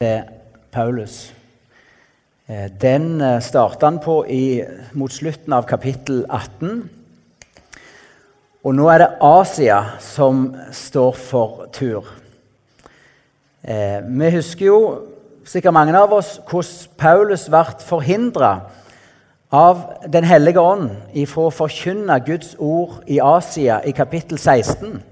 til Paulus. Eh, den eh, starta han på i, mot slutten av kapittel 18. Og nå er det Asia som står for tur. Eh, vi husker jo, sikkert mange av oss, hvordan Paulus ble forhindra av Den hellige ånd ifra å forkynne Guds ord i Asia i kapittel 16.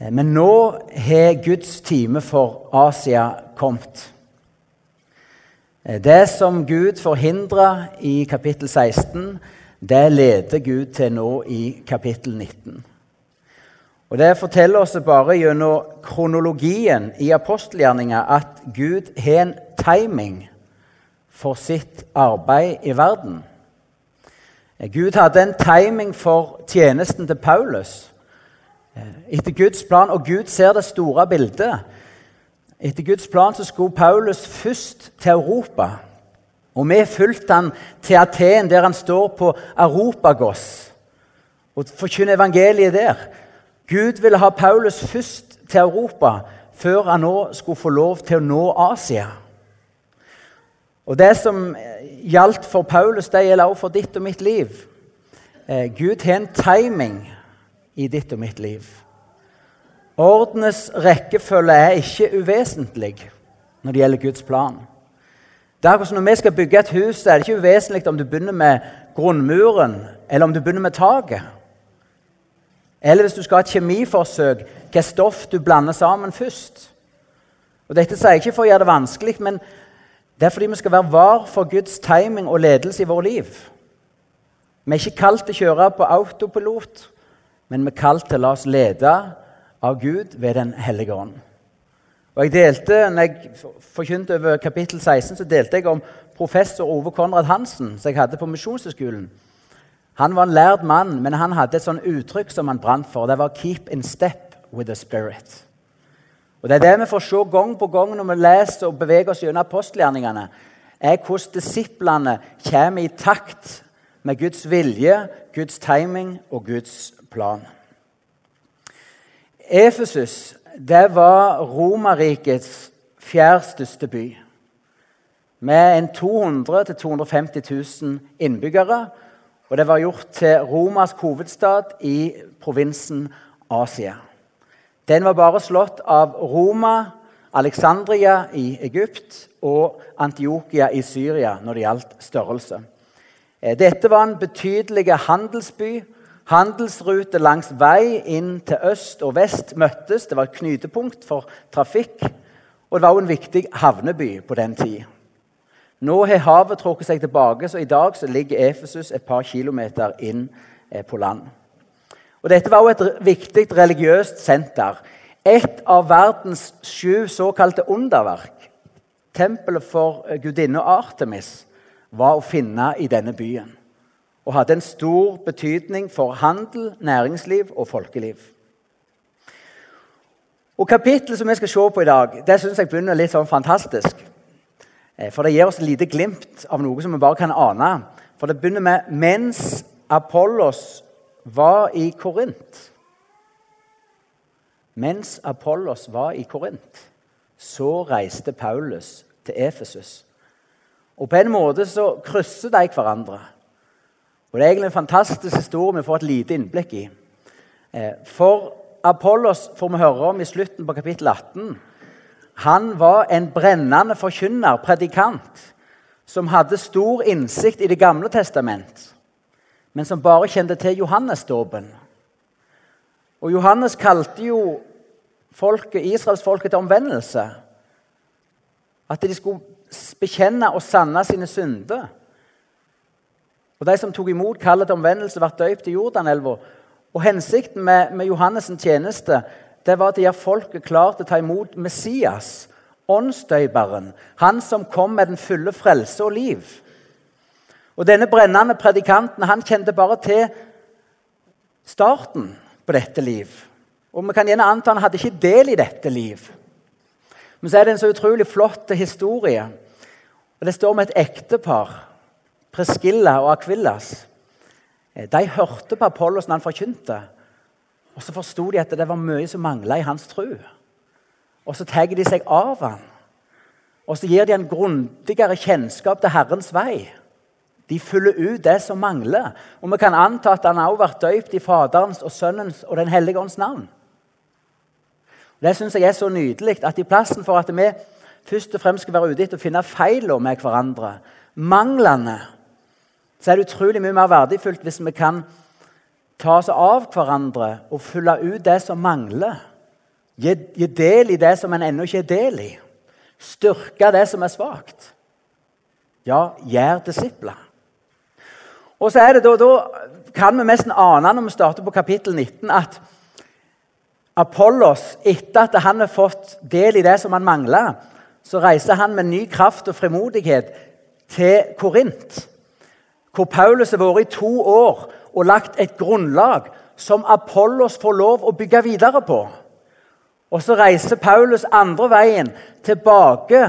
Eh, men nå har Guds time for Asia kommet. Eh, det som Gud forhindra i kapittel 16, det leder Gud til nå i kapittel 19. Og Det forteller oss bare gjennom kronologien i apostelgjerninga at Gud har en timing for sitt arbeid i verden. Eh, Gud hadde en timing for tjenesten til Paulus. Eh, etter Guds plan, og Gud ser det store bildet. Etter Guds plan så skulle Paulus først til Europa. Og vi fulgte han til Aten, der han står på Europagos og forkynner evangeliet der. Gud ville ha Paulus først til Europa før han nå skulle få lov til å nå Asia. Og Det som gjaldt for Paulus, det gjelder også for ditt og mitt liv. Eh, Gud har en timing i ditt og mitt liv. Ordenes rekkefølge er ikke uvesentlig når det gjelder Guds plan. Det er Når vi skal bygge et hus, er det ikke uvesentlig om du begynner med grunnmuren eller om du begynner med taket. Eller hvis du skal ha et kjemiforsøk, hvilket stoff du blander sammen først. Og Dette sier jeg ikke for å gjøre det vanskelig, men det er fordi vi skal være var for Guds timing og ledelse i vårt liv. Vi er ikke kalt til å kjøre på autopilot men vi er kalt til å la oss lede av Gud ved Den hellige ånd. Og jeg delte, når jeg forkynte over kapittel 16, så delte jeg om professor Ove Konrad Hansen, som jeg hadde på Misjonshøgskolen. Han var en lærd mann, men han hadde et sånt uttrykk som han brant for. Det var 'keep in step with the spirit'. Og Det er det vi får se gang på gang når vi leser og beveger oss gjennom apostelgjerningene. er hvordan disiplene kommer i takt med Guds vilje, Guds timing og Guds plan. Efesus var Romerrikets fjerde største by. Med en 200 000-250 000 innbyggere. Og det var gjort til Romas hovedstad i provinsen Asia. Den var bare slått av Roma, Alexandria i Egypt og Antiokia i Syria når det gjaldt størrelse. Dette var en betydelig handelsby Handelsruter langs vei inn til øst og vest møttes. Det var et knytepunkt for trafikk. Og det var også en viktig havneby på den tid. Nå har havet trukket seg tilbake, så i dag så ligger Efesus et par kilometer inn eh, på land. Og Dette var også et viktig religiøst senter. Et av verdens sju såkalte underverk, tempelet for eh, gudinne Artemis, var å finne i denne byen og hadde en stor betydning for handel, næringsliv og folkeliv. Og Kapittelet som vi skal se på i dag, det synes jeg begynner litt sånn fantastisk. Eh, for det gir oss et lite glimt av noe som vi bare kan ane. For det begynner med mens Apollos var i Korint. Mens Apollos var i Korint, så reiste Paulus til Efesus. Og På en måte så krysser de hverandre. Og Det er egentlig en fantastisk historie vi får et lite innblikk i. Eh, for Apollos får vi høre om i slutten på kapittel 18. Han var en brennende forkynner, predikant, som hadde stor innsikt i Det gamle testament, men som bare kjente til Johannesdåpen. Og Johannes kalte jo folket, israelsfolket til omvendelse. At de skulle bekjenne og sanne sine synder. Og De som tok imot kallet til omvendelse, ble døypt i Jordanelva. Og Hensikten med, med Johannes' tjeneste det var at de gjør folket klart til å ta imot Messias, åndsdøyperen, han som kom med den fulle frelse og liv. Og Denne brennende predikanten han kjente bare til starten på dette liv. Og Vi kan gjerne anta han hadde ikke del i dette liv. Men så er det en så utrolig flott historie. Og Det står om et ektepar Preskilla og Akvillas eh, de hørte på Apollos når han forkynte. Og så forsto de at det var mye som mangla i hans tro. og så tar de seg av han. Og så gir de en grundigere kjennskap til Herrens vei. De fyller ut det som mangler. Og vi kan anta at han også vært døypt i Faderens og Sønnens og Den hellige ånds navn. Det syns jeg er så nydelig at i plassen for at vi først og fremst skal være ute etter å finne feilene med hverandre, manglene, så er det utrolig mye mer verdifullt hvis vi kan ta oss av hverandre og fylle ut det som mangler. Gi, gi del i det som en ennå ikke er del i. Styrke det som er svakt. Ja, gjør disipler. Og så er det da, da kan vi nesten ane når vi starter på kapittel 19, at Apollos, etter at han har fått del i det som han mangla, så reiser han med ny kraft og frimodighet til Korint, hvor Paulus har vært i to år og lagt et grunnlag som Apollos får lov å bygge videre på. Og så reiser Paulus andre veien, tilbake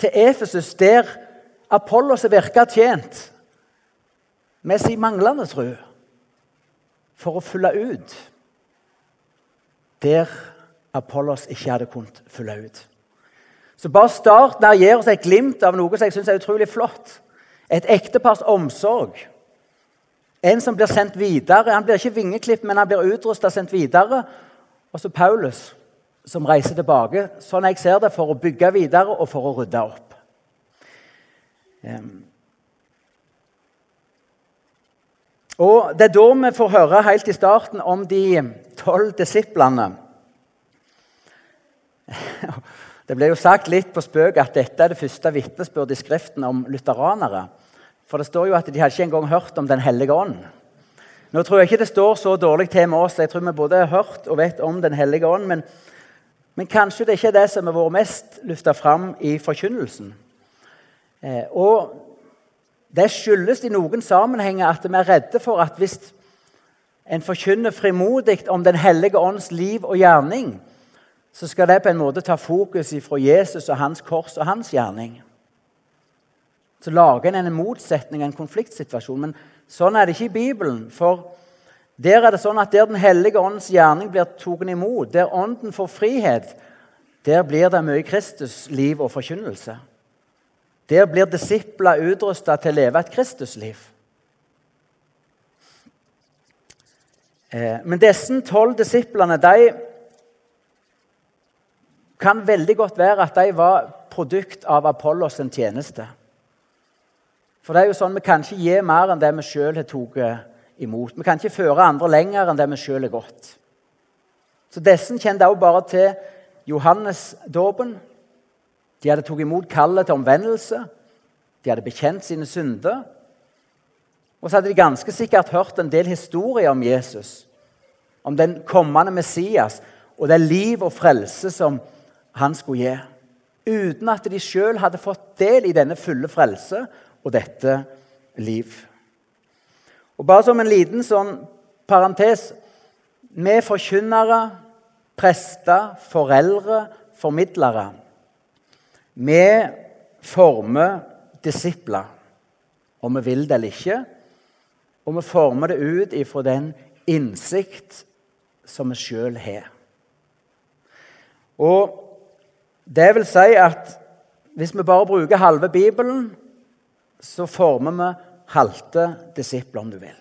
til Efesus, der Apollos har virka tjent med sin manglende tro, for å fylle ut der Apollos ikke hadde kunnet fylle ut. Så bare start der gir oss et glimt av noe som jeg syns er utrolig flott. Et ektepars omsorg. En som blir sendt videre. Han blir ikke vingeklipt, men han blir utrusta og sendt videre. Og så Paulus, som reiser tilbake, sånn jeg ser det, for å bygge videre og for å rydde opp. Og Det er da vi får høre helt i starten om de tolv disiplene. Det ble jo sagt litt på spøk at dette er det første vitnesbyrdet i Skriften om lutheranere. For det står jo at de hadde ikke engang hørt om Den hellige ånd. Nå tror jeg ikke det står så dårlig til med oss. Jeg tror vi både har hørt og vet om Den hellige ånd. Men men kanskje det ikke er det som har vært mest løfta fram i forkynnelsen. Eh, og Det skyldes i noen sammenhenger at vi er redde for at hvis en forkynner frimodig om Den hellige ånds liv og gjerning, så skal det på en måte ta fokus fra Jesus og hans kors og hans gjerning. Så lager en en motsetning, en konfliktsituasjon. Men sånn er det ikke i Bibelen. for der er det sånn at der Den hellige ånds gjerning blir tatt imot, der Ånden får frihet, der blir det mye Kristusliv og forkynnelse. Der blir disipler utrusta til å leve et Kristusliv. Eh, men disse tolv disiplene de kan veldig godt være at de var produkt av Apollos' en tjeneste. For det er jo sånn, Vi kan ikke gi mer enn det vi sjøl har tatt imot. Vi kan ikke føre andre lenger enn det vi sjøl er gått. Så disse kjente også bare til Johannes-dåpen. De hadde tatt imot kallet til omvendelse. De hadde bekjent sine synder. Og så hadde de ganske sikkert hørt en del historier om Jesus, om den kommende Messias og det liv og frelse som han skulle gi. Uten at de sjøl hadde fått del i denne fulle frelse og dette liv. Og Bare som en liten sånn parentes Vi forkynnere, prester, foreldre, formidlere Vi former disipler, om vi vil det eller ikke. Og vi former det ut ifra den innsikt som vi sjøl har. Og det vil si at hvis vi bare bruker halve Bibelen, så former vi halte disipler, om du vil.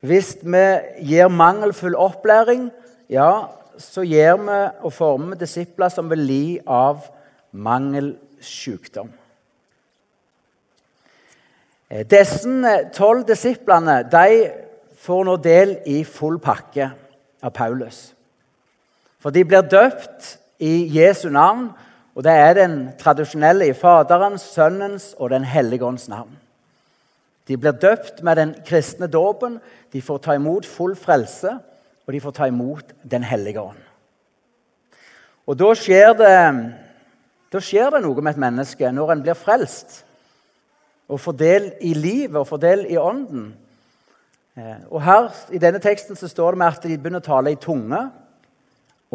Hvis vi gir mangelfull opplæring, ja, så gir vi og former disipler som vil li av mangelsykdom. Eh, disse tolv disiplene de får nå del i full pakke av Paulus. For de blir døpt i Jesu navn og Det er den tradisjonelle i Faderens, Sønnens og Den hellige ånds navn. De blir døpt med den kristne dåpen, de får ta imot full frelse, og de får ta imot Den hellige ånd. Og da skjer, det, da skjer det noe med et menneske når en blir frelst og får del i livet og får del i ånden. Eh, og her I denne teksten så står det med at de begynner å tale i tunge,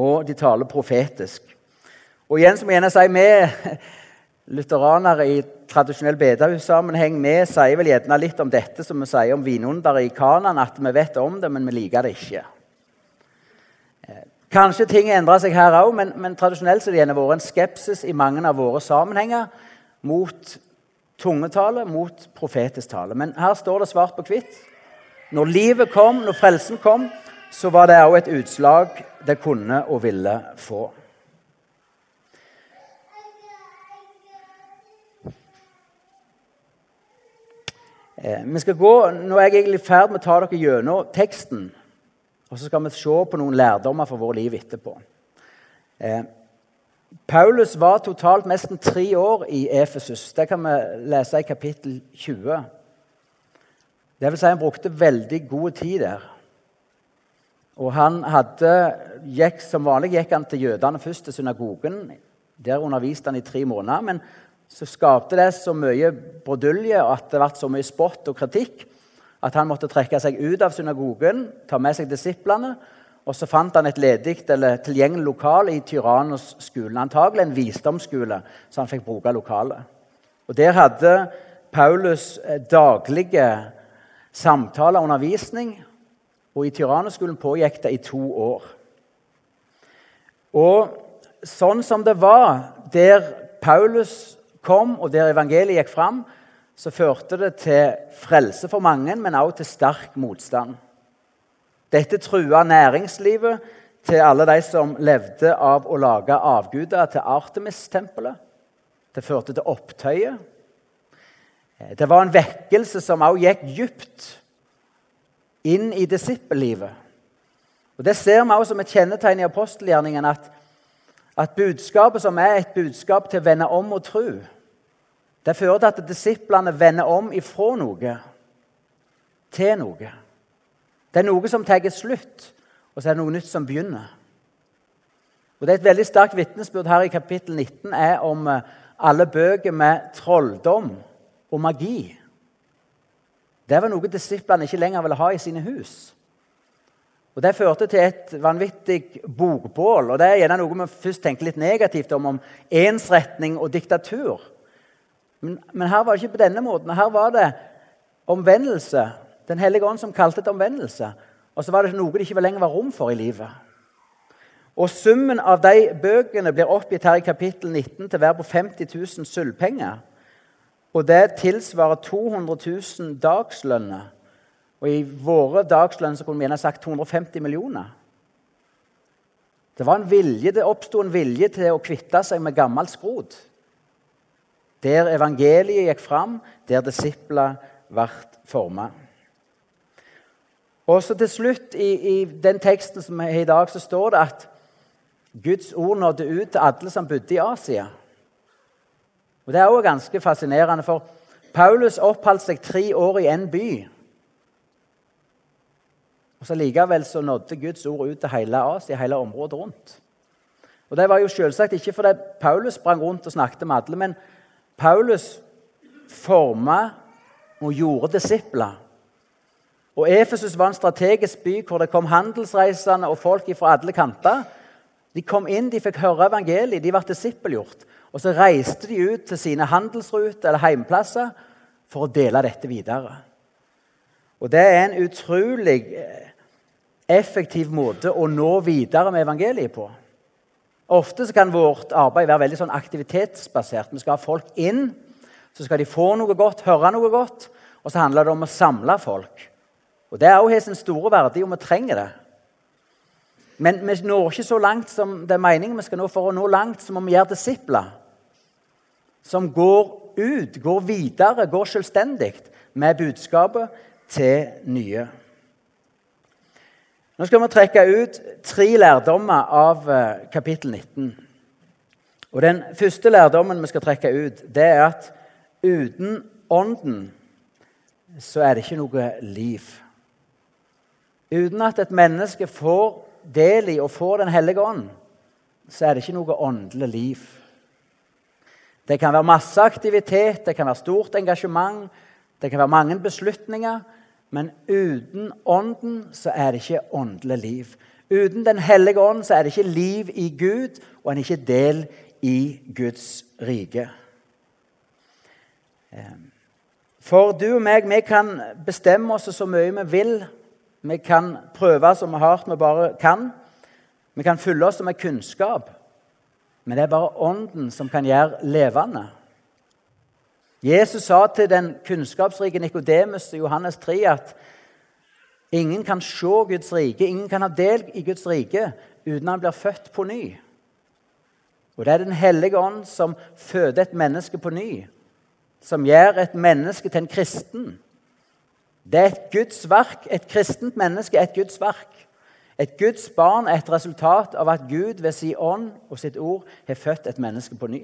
og de taler profetisk. Og igjen så må jeg gjerne si vi lutheranere i tradisjonell bedehussammenheng vi sier vel gjerne litt om dette som vi sier om vinunderet i Kanan, at vi vet om det, men vi liker det ikke. Eh, Kanskje ting endrer seg her òg, men, men, tradisjonelt har det gjerne vært en skepsis i mange av våre sammenhenger mot tungetale, mot profetisk tale. Men her står det svart på hvitt. Når livet kom, når frelsen kom, så var det òg et utslag det kunne og ville få. Eh, vi skal gå, Nå er jeg egentlig i ferd med å ta dere gjennom teksten. Og så skal vi se på noen lærdommer for vårt liv etterpå. Eh, Paulus var totalt nesten tre år i Efesus. Det kan vi lese i kapittel 20. Det vil si han brukte veldig god tid der. Og han hadde, gikk, Som vanlig gikk han til jødene først, til synagogen. Der underviste han i tre måneder. Men så skapte det så mye brodulje og at det ble så mye spott og kritikk at han måtte trekke seg ut av synagogen, ta med seg disiplene. Og så fant han et ledig eller tilgjengelig lokal i Tyrannos-skolen. Antagelig en visdomsskole, så han fikk bruke lokalet. Og Der hadde Paulus eh, daglige samtaler og undervisning. Og i Tyrannos-skolen pågikk det i to år. Og sånn som det var der Paulus kom, og der evangeliet gikk fram, så førte det til frelse for mange, men også til sterk motstand. Dette trua næringslivet til alle de som levde av å lage avguder til Artemis-tempelet. Det førte til opptøyer. Det var en vekkelse som også gikk dypt inn i disippellivet. Og Det ser vi også som et kjennetegn i apostelgjerningen at, at budskapet som er et budskap til å vende om og tro, det fører til at disiplene vender om ifra noe til noe. Det er noe som tar slutt, og så er det noe nytt som begynner. Og det er Et veldig sterkt vitnesbyrd her i kapittel 19 er om eh, alle bøker med trolldom og magi. Det var noe disiplene ikke lenger ville ha i sine hus. Og Det førte til et vanvittig bokbål. og Det er gjerne noe vi først tenker litt negativt om, om ensretning og diktatur. Men, men, her var det ikke på denne måten. Her var det omvendelse. Den hellige ånd som kalte det omvendelse. Og så var det noe det ikke lenger var rom for i livet. Og Summen av de bøkene blir oppgitt her i kapittel 19 til å være på 50 000 sølvpenger. Og det tilsvarer 200 000 dagslønner. Og i våre dagslønner så kunne vi gjerne sagt 250 millioner. Det var en vilje, det oppsto en vilje til å kvitte seg med gammelt skrot. Der evangeliet gikk fram, der disipler ble forma. Og så til slutt, i, i, den teksten som er i dag, så står det at Guds ord nådde ut til alle som bodde i Asia. Og Det er òg ganske fascinerende, for Paulus oppholdt seg tre år i en by. Og så Likevel så nådde Guds ord ut til hele Asia, hele området rundt. Og Det var jo selvsagt ikke fordi Paulus sprang rundt og snakket med alle, men Paulus forma og gjorde disipler. Og Efesus var en strategisk by hvor det kom handelsreisende og folk fra alle kanter. De kom inn, de fikk høre evangeliet, de ble disippelgjort. Og så reiste de ut til sine handelsruter eller heimplasser for å dele dette videre. Og Det er en utrolig eh, effektiv måte å nå videre med evangeliet på. Ofte kan vårt arbeid være veldig sånn aktivitetsbasert. Vi skal ha folk inn, så skal de få noe godt, høre noe godt. Og så handler det om å samle folk. Og Det har sin store verdi, og vi trenger det. Men vi når ikke så langt som det er meningen vi skal nå. For å nå langt så må vi gjøre disipler som går ut, går videre, går selvstendig med budskapet til nye. Nå skal vi trekke ut tre lærdommer av eh, kapittel 19. Og Den første lærdommen vi skal trekke ut, det er at uten Ånden så er det ikke noe liv. Uten at et menneske får del i og får Den hellige ånd, så er det ikke noe åndelig liv. Det kan være masse aktivitet, det kan være stort engasjement, det kan være mange beslutninger. Men uten Ånden så er det ikke åndelig liv. Uten Den hellige ånd så er det ikke liv i Gud, og en er ikke del i Guds rike. Ehm, for du og meg, vi kan bestemme oss så mye vi vil. Vi kan prøve så hardt vi bare kan. Vi kan fylle oss med kunnskap, men det er bare Ånden som kan gjøre levende. Jesus sa til den kunnskapsrike Nikodemus i Johannes 3 at ingen kan se Guds rike, ingen kan ha del i Guds rike uten han blir født på ny. Og Det er Den hellige ånd som føder et menneske på ny, som gjør et menneske til en kristen. Det er et Guds verk. Et kristent menneske er et Guds verk. Et Guds barn er et resultat av at Gud ved sin ånd og sitt ord har født et menneske på ny.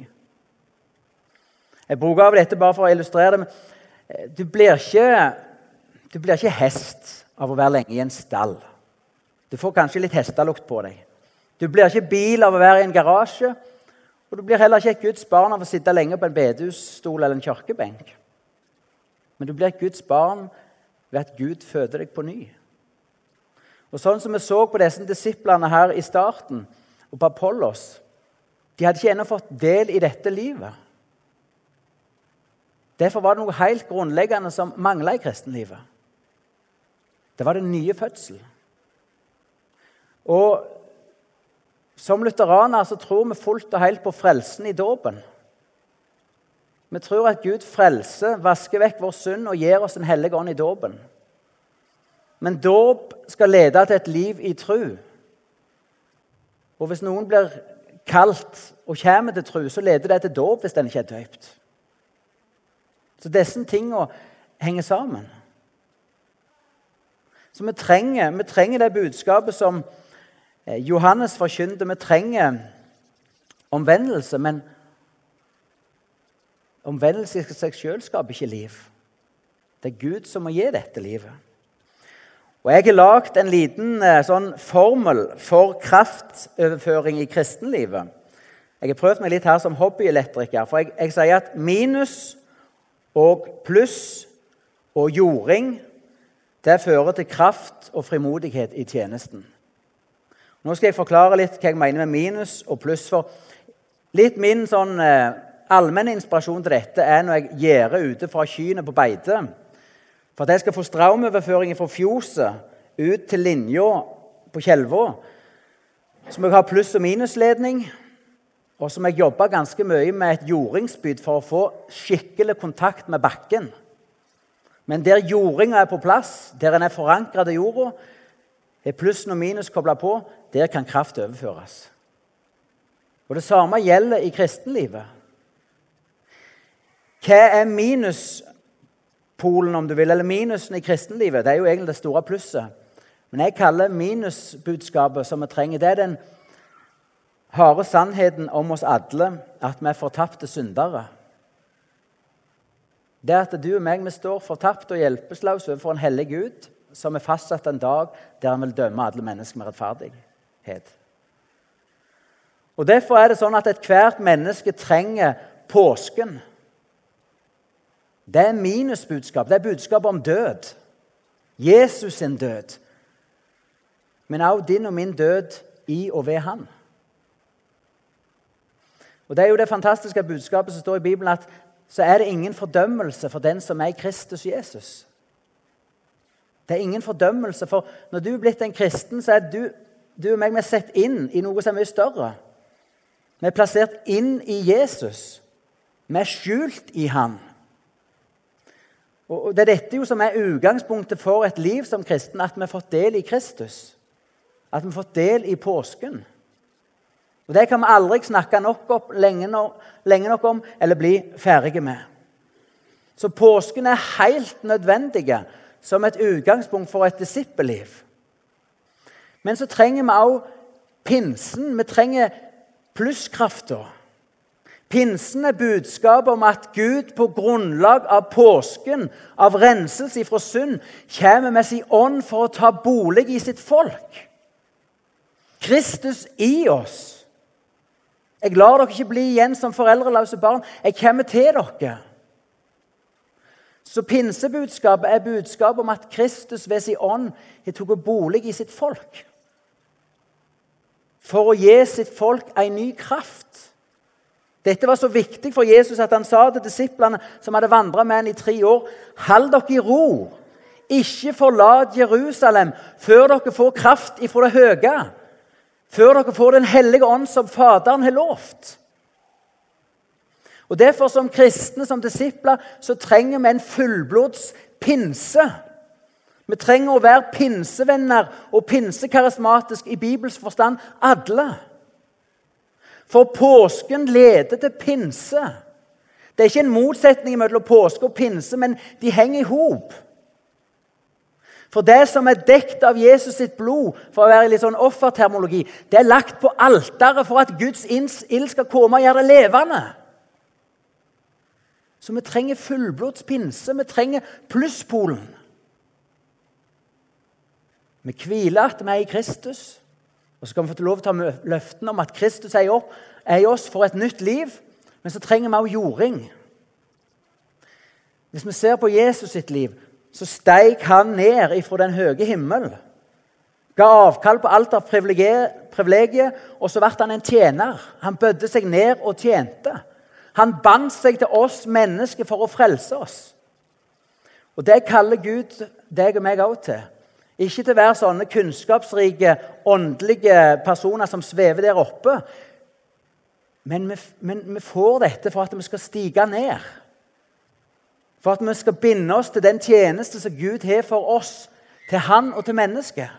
Jeg bruker av dette bare for å illustrere det. Eh, du blir ikke, du blir ikke hest av å være lenge i en stall. Du får kanskje litt hestelukt på deg. Du blir ikke bil av å være i en garasje. Og du blir heller ikke et Guds barn av å sitte lenge på en bedehusstol eller en kirkebenk. Men du blir et Guds barn ved at Gud føder deg på ny. Og Sånn som vi så på disse disiplene her i starten, og på Apollos De hadde ikke ennå fått del i dette livet. Derfor var det noe helt grunnleggende som mangla i kristenlivet. Det var den nye fødsel. Og som lutheraner så tror vi fullt og helt på frelsen i dåpen. Vi tror at Gud frelser, vasker vekk vår synd og gir oss en hellig ånd i dåpen. Men dåp skal lede til et liv i tru. Og hvis noen blir kalt og kommer til tru, så leder det til dåp hvis den ikke er døypt. Så disse tinga henger sammen. Så vi trenger, vi trenger det budskapet som Eh, Johannes forkynte vi trenger omvendelse, men omvendelse i seg sjøl skaper ikke liv. Det er Gud som må gi dette livet. Og Jeg har lagd en liten eh, sånn formel for kraftoverføring i kristenlivet. Jeg har prøvd meg litt her som hobbyelektriker. For jeg, jeg sier at minus og pluss og jording det fører til kraft og frimodighet i tjenesten. Nå skal jeg forklare litt hva jeg mener med minus og pluss. for Litt min sånn eh, allmenne inspirasjon til dette er når jeg gjerder ute fra kyrne på beite. For at jeg skal få strømoverføring fra fjoset ut til linja på Tjelvå, så må jeg ha pluss- og minusledning. Og så må jeg jobbe ganske mye med et jordingsspyd for å få skikkelig kontakt med bakken. Men der jordinga er på plass, der en er forankra til jorda, er plussen og minus kobla på, der kan kraft overføres. Og Det samme gjelder i kristenlivet. Hva er minuspolen, om du vil, eller minusen i kristenlivet? Det er jo egentlig det store plusset. Men jeg kaller minusbudskapet som vi trenger, det er den harde sannheten om oss alle at vi er fortapte syndere. Det at du og meg vi står fortapt og hjelpeløse overfor en hellig Gud som er fastsatt en dag der han vil dømme alle mennesker med rettferdighet. Og Derfor er det sånn at ethvert menneske trenger påsken. Det er minusbudskap. Det er budskap om død. Jesus sin død. Men også din og min død i og ved Han. Og Det er jo det fantastiske budskapet som står i Bibelen, at så er det ingen fordømmelse for den som er Kristus Jesus. Det er ingen fordømmelse. For når du er blitt en kristen, så er du, du og meg vi er sett inn i noe som er mye større. Vi er plassert inn i Jesus. Vi er skjult i Han. Og Det er dette jo som er utgangspunktet for et liv som kristen, at vi har fått del i Kristus. At vi har fått del i påsken. Og Det kan vi aldri snakke nok opp, lenge, nok, lenge nok om eller bli ferdige med. Så påsken er helt nødvendige som et utgangspunkt for et disippelliv. Men så trenger vi også pinsen. Vi trenger plusskrafta. Pinsen er budskapet om at Gud på grunnlag av påsken, av renselse fra synd, kommer med sin ånd for å ta bolig i sitt folk. Kristus i oss. Jeg lar dere ikke bli igjen som foreldreløse barn. Jeg kommer til dere. Så pinsebudskapet er budskapet om at Kristus ved sin ånd har tatt bolig i sitt folk. For å gi sitt folk en ny kraft. Dette var så viktig for Jesus at han sa til disiplene som hadde vandra med ham i tre år.: Hold dere i ro. Ikke forlat Jerusalem før dere får kraft ifra det høye. før dere får Den hellige ånd, som Faderen har lovt. Og Derfor, som kristne, som disipler, så trenger vi en fullblods pinse. Vi trenger å være pinsevenner og pinsekarismatisk i Bibels forstand, alle. For påsken leder til pinse. Det er ikke en motsetning mellom påske og pinse, men de henger i hop. For det som er dekt av Jesus sitt blod, for å være litt sånn offertermologi, det er lagt på alteret for at Guds ild skal komme og gjøre det levende. Så vi trenger fullblods pinse. Vi trenger plusspolen. Vi hviler at vi er i Kristus, og så skal vi få lov til å ta løftene om at Kristus er i oss for et nytt liv. Men så trenger vi også jording. Hvis vi ser på Jesus sitt liv, så steig han ned ifra den høye himmel. Ga avkall på alt av privilegier, og så ble han en tjener. Han bødde seg ned og tjente. Han bandt seg til oss mennesker for å frelse oss. Og Det kaller Gud deg og meg også til. Ikke til å være sånne kunnskapsrike, åndelige personer som svever der oppe. Men vi, men vi får dette for at vi skal stige ned. For at vi skal binde oss til den tjeneste som Gud har for oss, til Han og til mennesket.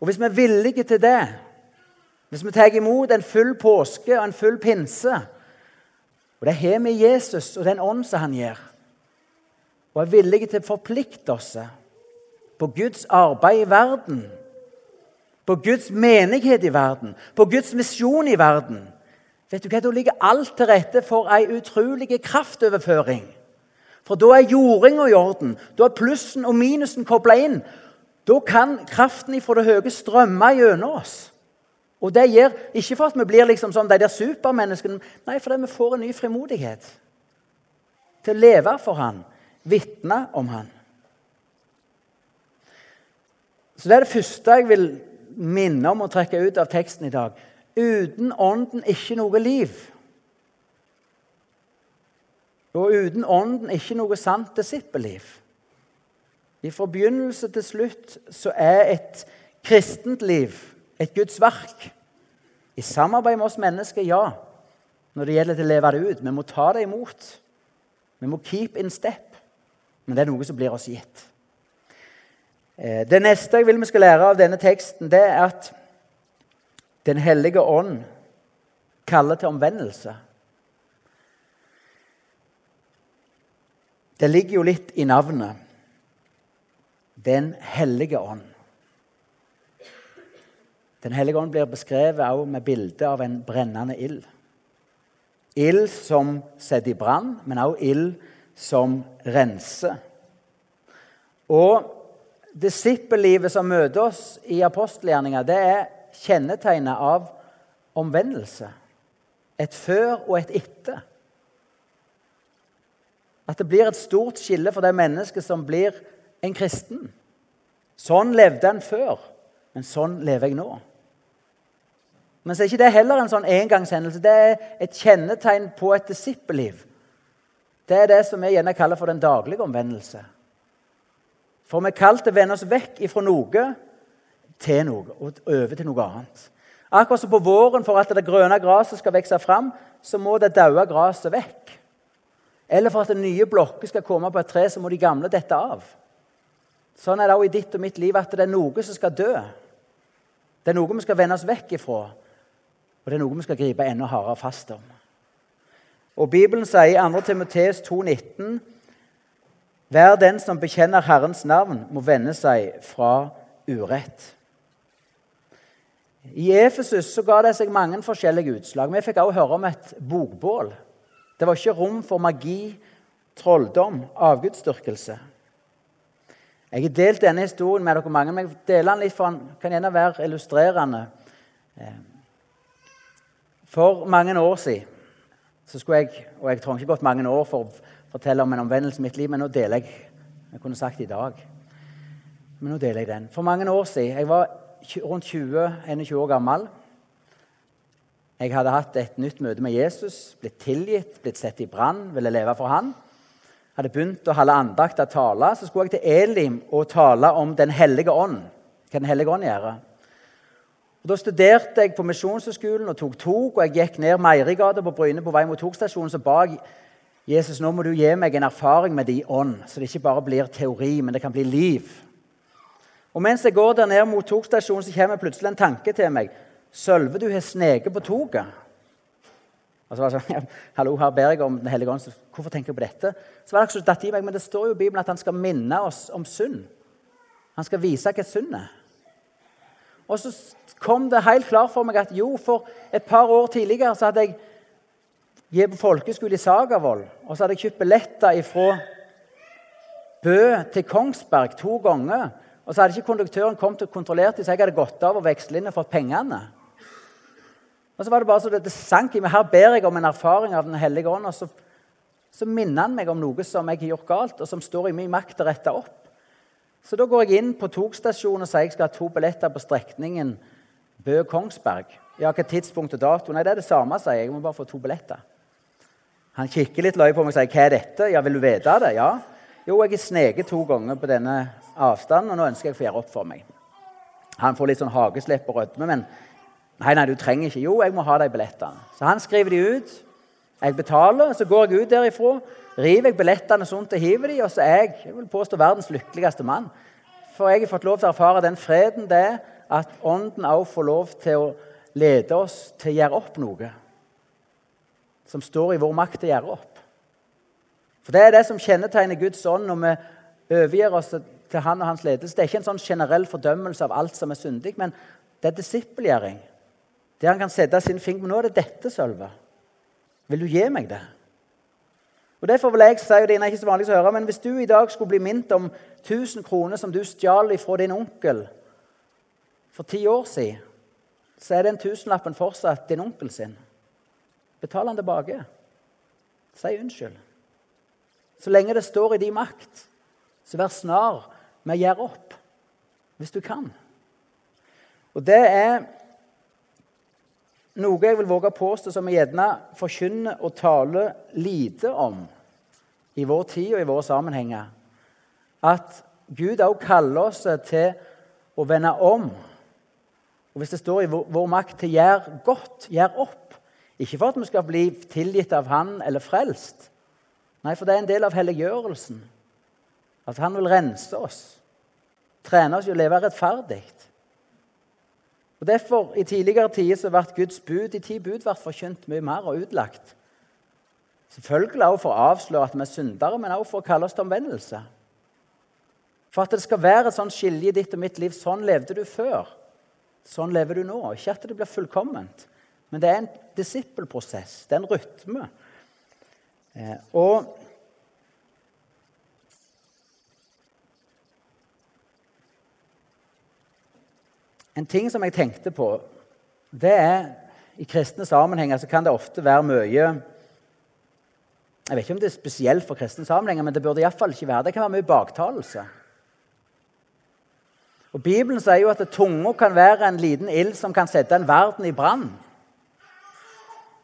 Og hvis vi er villige til det, hvis vi tar imot en full påske og en full pinse Og det har vi i Jesus og den ånd som han gir, og er villige til å forplikte oss på Guds arbeid i verden, på Guds menighet i verden, på Guds misjon i verden Vet du hva, Da ligger alt til rette for ei utrolig kraftoverføring. For da er jordinga i orden. Da er plussen og minusen kobla inn. Da kan kraften fra det høye strømme gjennom oss. Og det gjør ikke for at vi blir liksom som de der supermenneskene, nei, fordi vi får en ny frimodighet til å leve for Han, vitne om Han. Så Det er det første jeg vil minne om å trekke ut av teksten i dag. Uten Ånden ikke noe liv. Og uten Ånden ikke noe sant disippelliv. Fra begynnelse til slutt så er et kristent liv et Guds verk. I samarbeid med oss mennesker, ja. Når det gjelder til å leve det ut. Vi må ta det imot. Vi må keep in step. Men det er noe som blir oss gitt. Eh, det neste jeg vil vi skal lære av denne teksten, det er at Den hellige ånd kaller til omvendelse. Det ligger jo litt i navnet. Den hellige ånd. Den hellige ånd blir beskrevet også med bilde av en brennende ild. Ild som setter i brann, men også ild som renser. Og disippellivet som møter oss i apostelgjerninga, det er kjennetegnet av omvendelse. Et før og et etter. At det blir et stort skille for det mennesket som blir en kristen. Sånn levde en før, men sånn lever jeg nå. Men så er ikke det heller en sånn engangshendelse. Det er et kjennetegn på et disippelliv. Det er det som vi gjerne kaller for den daglige omvendelse. For vi er kalt til å vende oss vekk ifra noe til noe, og over til noe annet. Akkurat som på våren, for at det grønne gresset skal vokse fram, så må det daue gresset vekk. Eller for at nye blokker skal komme på et tre, så må de gamle dette av. Sånn er det også i ditt og mitt liv at det er noe som skal dø. Det er noe vi skal vende oss vekk ifra. Og det er noe vi skal gripe enda hardere fast om. Og Bibelen sier i 2. Timoteus 2,19.: Hver den som bekjenner Herrens navn, må vende seg fra urett. I Efesus så ga det seg mange forskjellige utslag. Vi fikk også høre om et bokbål. Det var ikke rom for magi, trolldom, avgudsdyrkelse. Jeg har delt denne historien med dere mange, men jeg deler den litt for den kan gjerne være illustrerende. Eh, for mange år siden så skulle jeg Og jeg trenger ikke gått mange år for fortelle om en omvendelse i mitt liv, men nå deler jeg Jeg kunne sagt i dag. Men nå deler jeg den. For mange år siden Jeg var rundt 20-21 år gammel. Jeg hadde hatt et nytt møte med Jesus, blitt tilgitt, blitt sett i brann, ville leve for han. Hadde begynt å holde andakt og tale. Så skulle jeg til Elim og tale om Den hellige ånd. Hva Den hellige ånd gjør. Og Da studerte jeg på Misjonshøgskolen og tok tog. og Jeg gikk ned Meierigata på Bryne på vei mot togstasjonen. Så ba jeg Jesus nå må du gi meg en erfaring med din ånd, så det ikke bare blir teori, men det kan bli liv. Og Mens jeg går der ned mot togstasjonen, så kommer plutselig en tanke til meg. Sølve, du har sneket på toget. Og så var det sånn, Hallo, her ber jeg om Den hellige ånd. Hvorfor tenker jeg på dette? Så var det så datt i meg, Men det står jo i Bibelen at han skal minne oss om synd. Han skal vise hva synd er. Og så kom det helt klart for meg at jo, for et par år tidligere så hadde jeg gitt på folkeskole i Sagavoll. Og så hadde jeg kjøpt billetter fra Bø til Kongsberg to ganger. Og så hadde ikke konduktøren kommet og kontrollert dem, så jeg hadde gått av og vekslet inn og fått pengene. Og så var Det bare så det, det sank i meg. Her ber jeg om en erfaring av Den hellige ånd. Og så, så minner han meg om noe som jeg har gjort galt, og som står i min makt å rette opp. Så da går jeg inn på togstasjonen og sier jeg skal ha to billetter på strekningen Bø-Kongsberg. Ja, hva tidspunkt og dato? Nei, det er det samme, sier jeg. Jeg må bare få to billetter. Han kikker litt løye på meg og sier, 'Hva er dette?' 'Ja, vil du vite det?' 'Ja.' 'Jo, jeg har sneket to ganger på denne avstanden, og nå ønsker jeg å få gjøre opp for meg.' Han får litt sånn hageslepp og rødme, men 'Nei, nei, du trenger ikke.' 'Jo, jeg må ha de billettene.' Så han skriver de ut. Jeg betaler, så går jeg ut derifra river jeg billettene sånt og hiver de, og så er jeg jeg vil påstå verdens lykkeligste mann. For jeg har fått lov til å erfare den freden det er at Ånden også får lov til å lede oss til å gjøre opp noe som står i vår makt å gjøre opp. For Det er det som kjennetegner Guds ånd når vi overgir oss til Han og hans ledelse. Det er ikke en sånn generell fordømmelse av alt som er syndig, men det er disippelgjøring. Der han kan sette sin finger på nå er det dette, Sølve. Vil du gi meg det? Og Derfor vil jeg si, og det er ikke så vanlig å høre, men Hvis du i dag skulle bli minnet om 1000 kroner som du stjal fra din onkel for ti år siden, så er den tusenlappen fortsatt din onkel sin. Betal han tilbake. Si unnskyld. Så lenge det står i din makt, så vær snar med å gjøre opp hvis du kan. Og det er noe jeg vil våge å påstå som vi gjerne forkynner og taler lite om i vår tid og i våre sammenhenger. At Gud òg kaller oss til å vende om. Og Hvis det står i vår makt til å gjøre godt, gjøre opp Ikke for at vi skal bli tilgitt av Han eller frelst. Nei, for det er en del av helliggjørelsen. At Han vil rense oss, trene oss i å leve rettferdig. Og Derfor, I tidligere tider så ble Guds bud i ti bud vært forkynt mye mer og utlagt. Selvfølgelig også for å avsløre at vi er syndere, men også for å kalle oss til omvendelse. For at det skal være et sånt skilje i ditt og mitt liv. Sånn levde du før. Sånn lever du nå. Ikke at det blir fullkomment, men det er en disippelprosess. Det er en rytme. Eh, og En ting som jeg tenkte på, det er I kristne sammenhenger så kan det ofte være mye Jeg vet ikke om det er spesielt for kristne sammenhenger, men det burde iallfall ikke være det. kan være mye baktalelse. Og Bibelen sier jo at tunga kan være en liten ild som kan sette en verden i brann.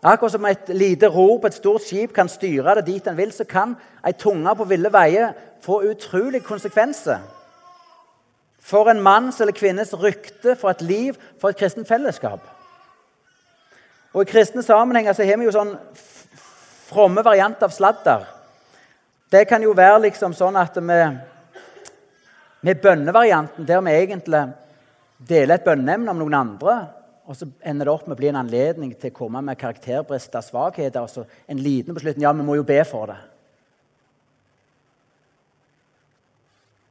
Akkurat som et lite ror på et stort skip kan styre det dit en vil, så kan ei tunge på ville veier få utrolige konsekvenser for en manns eller kvinnes rykte, for et liv, for et kristent fellesskap. Og I kristne sammenhenger så har vi jo sånn fromme variant av sladder. Det kan jo være liksom sånn at vi med bønnevarianten, der vi egentlig deler et bønneemne om noen andre, og så ender det opp med å bli en anledning til å komme med karakterbrister, svakheter, og så en liten beslutning ja, vi må jo be for det.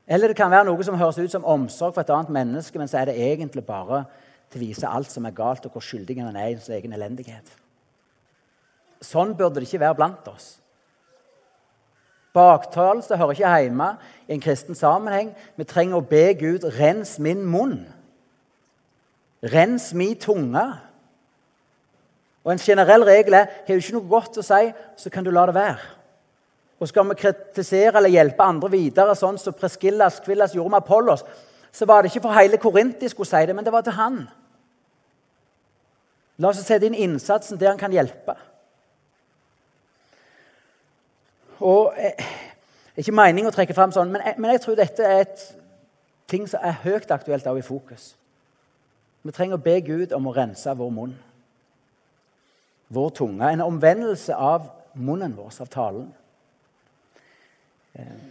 Eller det kan være noe som høres ut som omsorg for et annet menneske, men så er det egentlig bare til å vise alt som er galt, og hvor skyldig en er i sin egen elendighet. Sånn burde det ikke være blant oss. Baktalelse hører ikke hjemme i en kristen sammenheng. Vi trenger å be Gud rens min munn. Rens mi tunge. Og En generell regel er har du ikke noe godt å si, så kan du la det være. Og skal vi kritisere eller hjelpe andre videre, sånn som Preskillas Kvillas gjorde med Apollos, så var det ikke for hele Korint de skulle si det, men det var til han. La oss sette inn innsatsen der han kan hjelpe. Og eh, Ikke meningen å trekke fram sånn, men jeg, men jeg tror dette er et ting som er høyt aktuelt også i fokus. Vi trenger å be Gud om å rense vår munn, vår tunge. En omvendelse av munnen vår, av talen. Eh,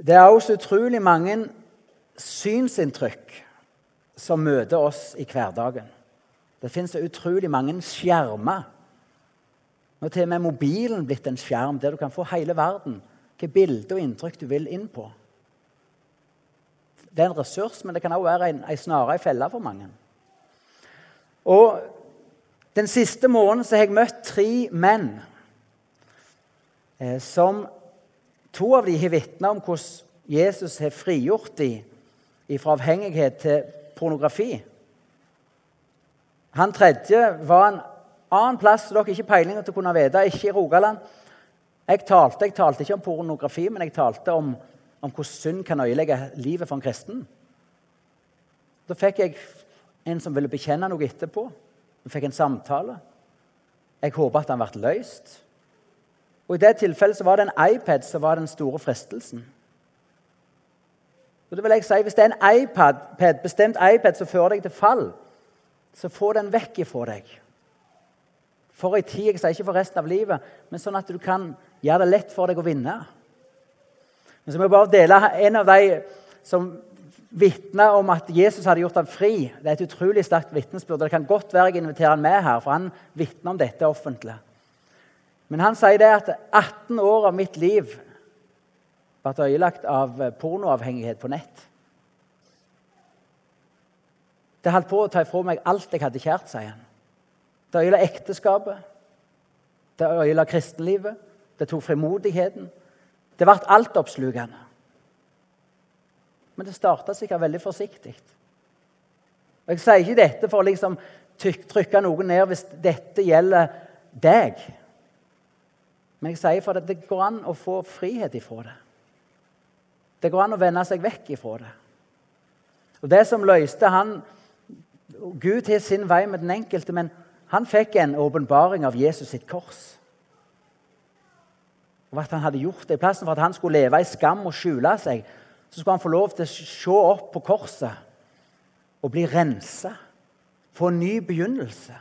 det er også utrolig mange synsinntrykk som møter oss i hverdagen. Det fins utrolig mange skjermer. Nå er til og med mobilen blitt en skjerm der du kan få hele verden, hvilke bilder og inntrykk du vil inn på. Det er en ressurs, men det kan også være en, en snare, i felle for mange. Og Den siste måneden så har jeg møtt tre menn eh, som To av dem har vitna om hvordan Jesus har frigjort dem fra avhengighet til pornografi. Han tredje var en annen plass som dere ikke peiling til å kunne vite, ikke i Rogaland. Jeg talte, jeg talte ikke om pornografi, men jeg talte om, om hvordan synd kan øyelegge livet for en kristen. Da fikk jeg en som ville bekjenne noe etterpå. Vi fikk en samtale. Jeg håpa at han ble løst. Og I det tilfellet så var det en iPad som var den store fristelsen. Og det vil jeg si, Hvis det er en iPad, bestemt iPad som fører deg til fall, så få den vekk ifra deg. For ei tid, jeg sier ikke for resten av livet, men sånn at du kan gjøre det lett for deg å vinne. Men så må jeg bare dele en av de som vitna om at Jesus hadde gjort ham fri. Det er et utrolig sterkt vitnesbyrd. Det kan godt være jeg inviterer han med her, for han vitner om dette offentlig. Men han sier det at 18 år av mitt liv ble ødelagt av pornoavhengighet på nett. Det holdt på å ta ifra meg alt jeg hadde kjært, sier han. Det ødela ekteskapet, det ødela kristenlivet, det tok frimodigheten. Det ble altoppslukende. Men det starta sikkert veldig forsiktig. Og Jeg sier ikke dette for å liksom trykke noen ned hvis dette gjelder deg. Men jeg sier for at det går an å få frihet ifra det. Det går an å vende seg vekk ifra det. Og Det som løste han Gud har sin vei med den enkelte, men han fikk en åpenbaring av Jesus sitt kors. Og at han hadde gjort det I plassen for at han skulle leve i skam og skjule seg, så skulle han få lov til å se opp på korset og bli rensa. Få en ny begynnelse.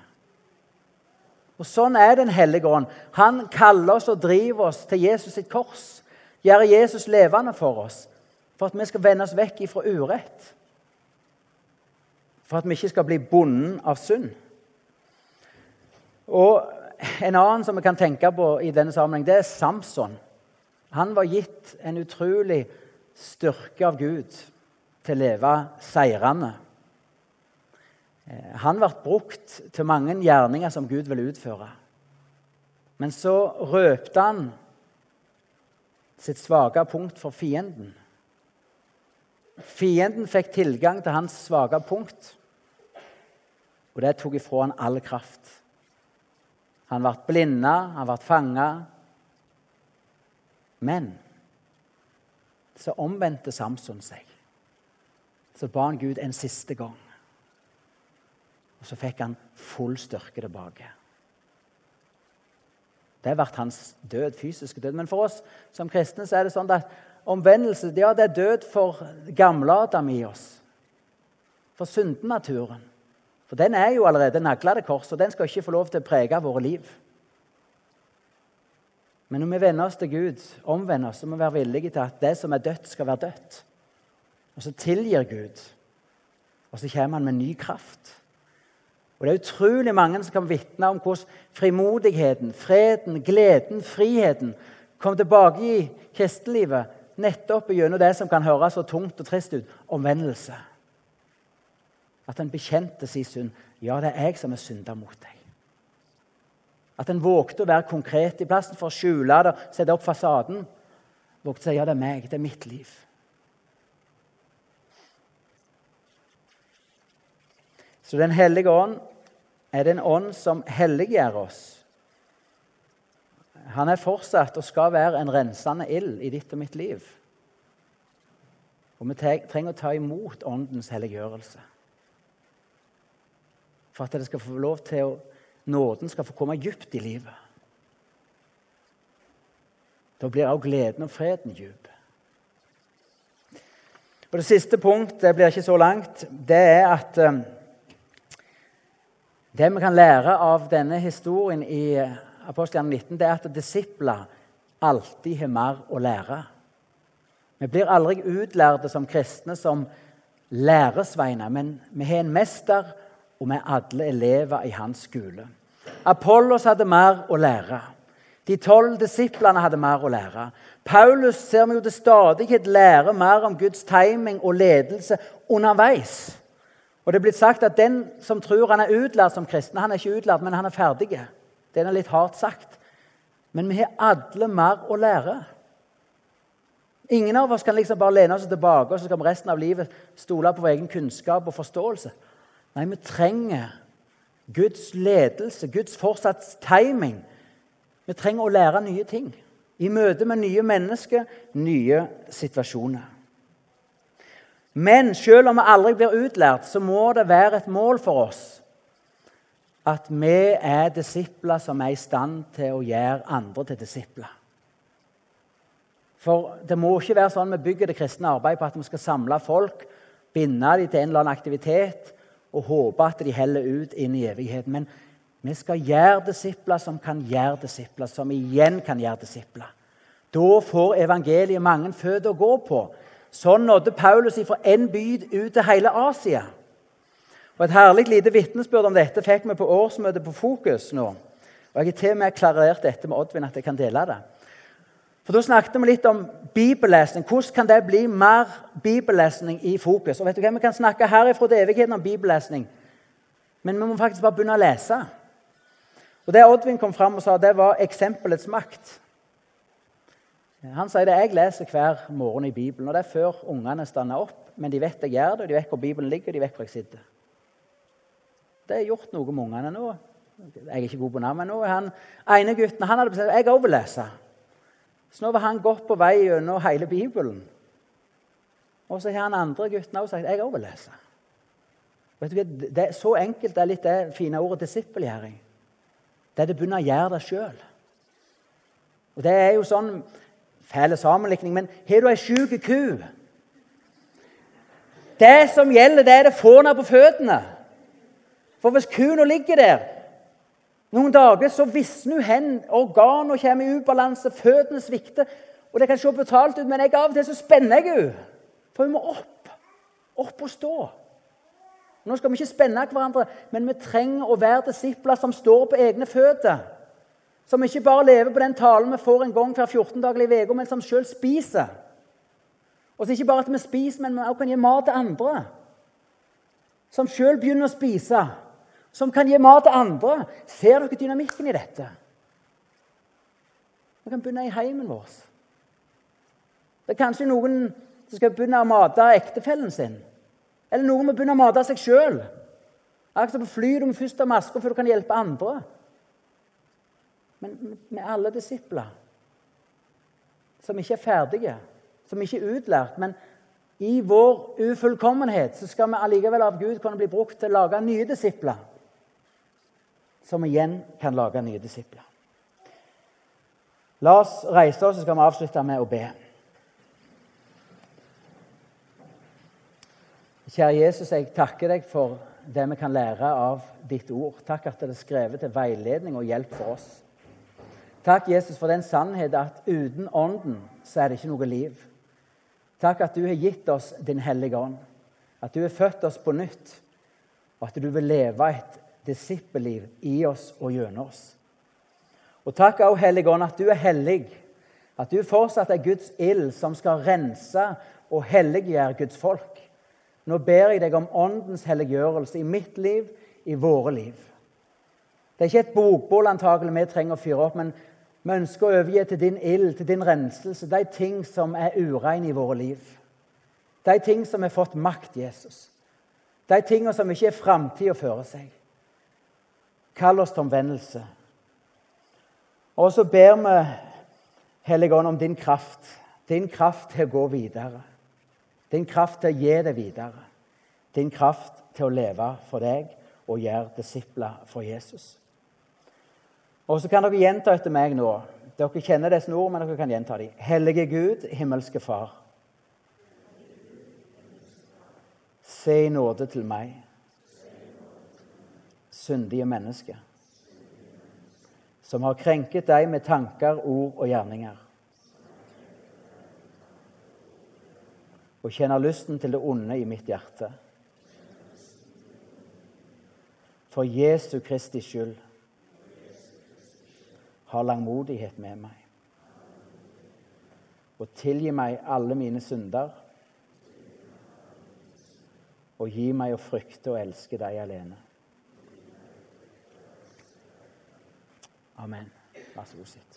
Og Sånn er Den hellige ånd. Han kaller oss og driver oss til Jesus sitt kors. Gjør Jesus levende for oss, for at vi skal vende oss vekk ifra urett for at vi ikke skal bli bonden av synd. Og En annen som vi kan tenke på i denne sammenheng, det er Samson. Han var gitt en utrolig styrke av Gud til å leve seirende. Eh, han ble brukt til mange gjerninger som Gud ville utføre. Men så røpte han sitt svake punkt for fienden. Fienden fikk tilgang til hans svake punkt. Og det tok ifra han all kraft. Han ble blinda, han ble fanga. Men så omvendte Samson seg. Så ba han Gud en siste gang. Og så fikk han full styrke tilbake. Det ble hans død, fysiske død. Men for oss som kristne så er det sånn at omvendelse ja, det er død for gamle-Adam i oss. For syndenaturen. For den er jo allerede nagla til korset, og den skal ikke få lov til å prege våre liv. Men når vi vender oss til Gud, omvender oss, så må vi være villige til at det som er dødt, skal være dødt. Og så tilgir Gud, og så kommer han med ny kraft. Og Det er utrolig mange som kan vitne om hvordan frimodigheten, freden, gleden, friheten kom tilbake i kristelivet nettopp gjennom det som kan høres så tungt og trist ut omvendelse. At en bekjente sin synd. Ja, det er jeg som har synda mot deg. At en vågte å være konkret i plassen for å skjule det, sette opp fasaden. Vågte å si ja, det er meg, det er mitt liv. Så Den hellige ånd er den ånd som helliggjør oss. Han er fortsatt og skal være en rensende ild i ditt og mitt liv. Og vi trenger å ta imot Åndens helliggjørelse for at det skal få lov til å, nåden skal få komme dypt i livet. Da blir også gleden og freden dyp. Og Det siste punkt det blir ikke så langt. Det er at um, det vi kan lære av denne historien i Apostelgjerningen 19, det er at disipler alltid har mer å lære. Vi blir aldri utlærte som kristne som læresveiner, men vi har en mester, og er alle elever i hans skole. Apollos hadde mer å lære. De tolv disiplene hadde mer å lære. Paulus ser vi jo til stadighet lære mer om Guds timing og ledelse underveis. Og Det er blitt sagt at den som tror han er utlært som kristen, han er ikke utlært, men han er ferdig. Det er litt hardt sagt. Men vi har alle mer å lære. Ingen av oss kan liksom bare lene oss tilbake og så skal vi resten av livet stole på vår egen kunnskap og forståelse. Nei, vi trenger Guds ledelse, Guds fortsatt timing. Vi trenger å lære nye ting i møte med nye mennesker, nye situasjoner. Men selv om vi aldri blir utlært, så må det være et mål for oss at vi er disipler som er i stand til å gjøre andre til disipler. For det må ikke være sånn vi bygger det kristne arbeidet på at vi skal samle folk, binde dem til en eller annen aktivitet og håpe at de heller ut inn i evigheten. Men vi skal gjøre disipler som kan gjøre disipler, som igjen kan gjøre disipler. Da får evangeliet mange føtter å gå på. Sånn nådde Paulus fra en by ut til hele Asia. Og Et herlig lite vitnesbyrd om dette fikk vi på årsmøtet på Fokus nå. Og Jeg har til og med klarert dette med Oddvin, at jeg kan dele det. For Da snakket vi litt om bibellesning. Hvordan kan det bli mer bibellesning i fokus? Og vet du hva? Vi kan snakke herifra til evigheten om bibellesning, men vi må faktisk bare begynne å lese. Og Det Oddvin kom fram og sa, det var eksempelets makt. Han sier det, jeg leser hver morgen i Bibelen, og det er før ungene stander opp. Men de vet jeg gjør det, og de vet hvor Bibelen ligger, og de vet hvor jeg sitter. Det er gjort noe med ungene nå. Jeg er ikke god på navn, men nå han ene gutten han hadde bestemt jeg òg vil lese. Så nå var han godt på vei gjennom hele Bibelen. Og så har han andre gutten også sagt jeg òg vil lese. Vet du, det er Så enkelt det er litt det fine ordet disippelgjøring. Det er det begynner å gjøre det sjøl. Og det er jo sånn Fæl sammenlikning, men har du ei sjuk ku Det som gjelder, det er det få henne på føttene. For hvis kua ligger der noen dager, så visner hun hen, organene kommer i ubalanse, føttene svikter. Og Det kan se betalt ut, men jeg av og til så spenner jeg henne. For hun må opp. Opp og stå. Nå skal vi ikke spenne hverandre, men vi trenger å være disipler som står på egne føtter. Som ikke bare lever på den talen vi får en gang hver 14 dager i uka, men som sjøl spiser. Og så ikke bare at vi spiser, men vi også kan gi mat til andre. Som sjøl begynner å spise. Som kan gi mat til andre. Ser dere dynamikken i dette? Vi kan begynne i heimen vår. Det er kanskje noen som skal begynne å mate ektefellen sin. Eller noen må begynne å mate seg sjøl. Akkurat på fly du må først ha maske før du kan hjelpe andre. Men med alle disipler som ikke er ferdige, som ikke er utlært. Men i vår ufullkommenhet så skal vi allikevel av Gud kunne bli brukt til å lage nye disipler. Som igjen kan lage nye disipler. La oss reise oss, så skal vi avslutte med å be. Kjære Jesus, jeg takker deg for det vi kan lære av ditt ord. Takk at det er skrevet til veiledning og hjelp for oss. Takk, Jesus, for den sannhet at uten Ånden så er det ikke noe liv. Takk at du har gitt oss Din Hellige Ånd, at du har født oss på nytt, og at du vil leve et disippelliv i oss og gjennom oss. Og takk òg, Hellige Ånd, at du er hellig, at du fortsatt er Guds ild som skal rense og helliggjøre Guds folk. Nå ber jeg deg om Åndens helliggjørelse i mitt liv, i våre liv. Det er ikke et bokbål antagelig vi trenger å fyre opp, men vi ønsker å overgi til din ild, til din renselse, de ting som er ureine i våre liv. De ting som har fått makt, Jesus. De tingene som ikke er framtida føre seg. Kall oss til omvendelse. Og så ber vi Hellige Ånd om din kraft. Din kraft til å gå videre. Din kraft til å gi det videre. Din kraft til å leve for deg og gjøre disipler for Jesus. Og så kan dere gjenta etter meg nå. Dere kjenner disse ord, men dere kan gjenta dem. Hellige Gud, himmelske Far. Se i nåde til meg, syndige menneske, som har krenket deg med tanker, ord og gjerninger, og kjenner lysten til det onde i mitt hjerte. For Jesu Kristi skyld har langmodighet med meg. Og tilgi meg alle mine synder. Og gi meg å frykte og elske deg alene. Amen. Vær så god, sitt.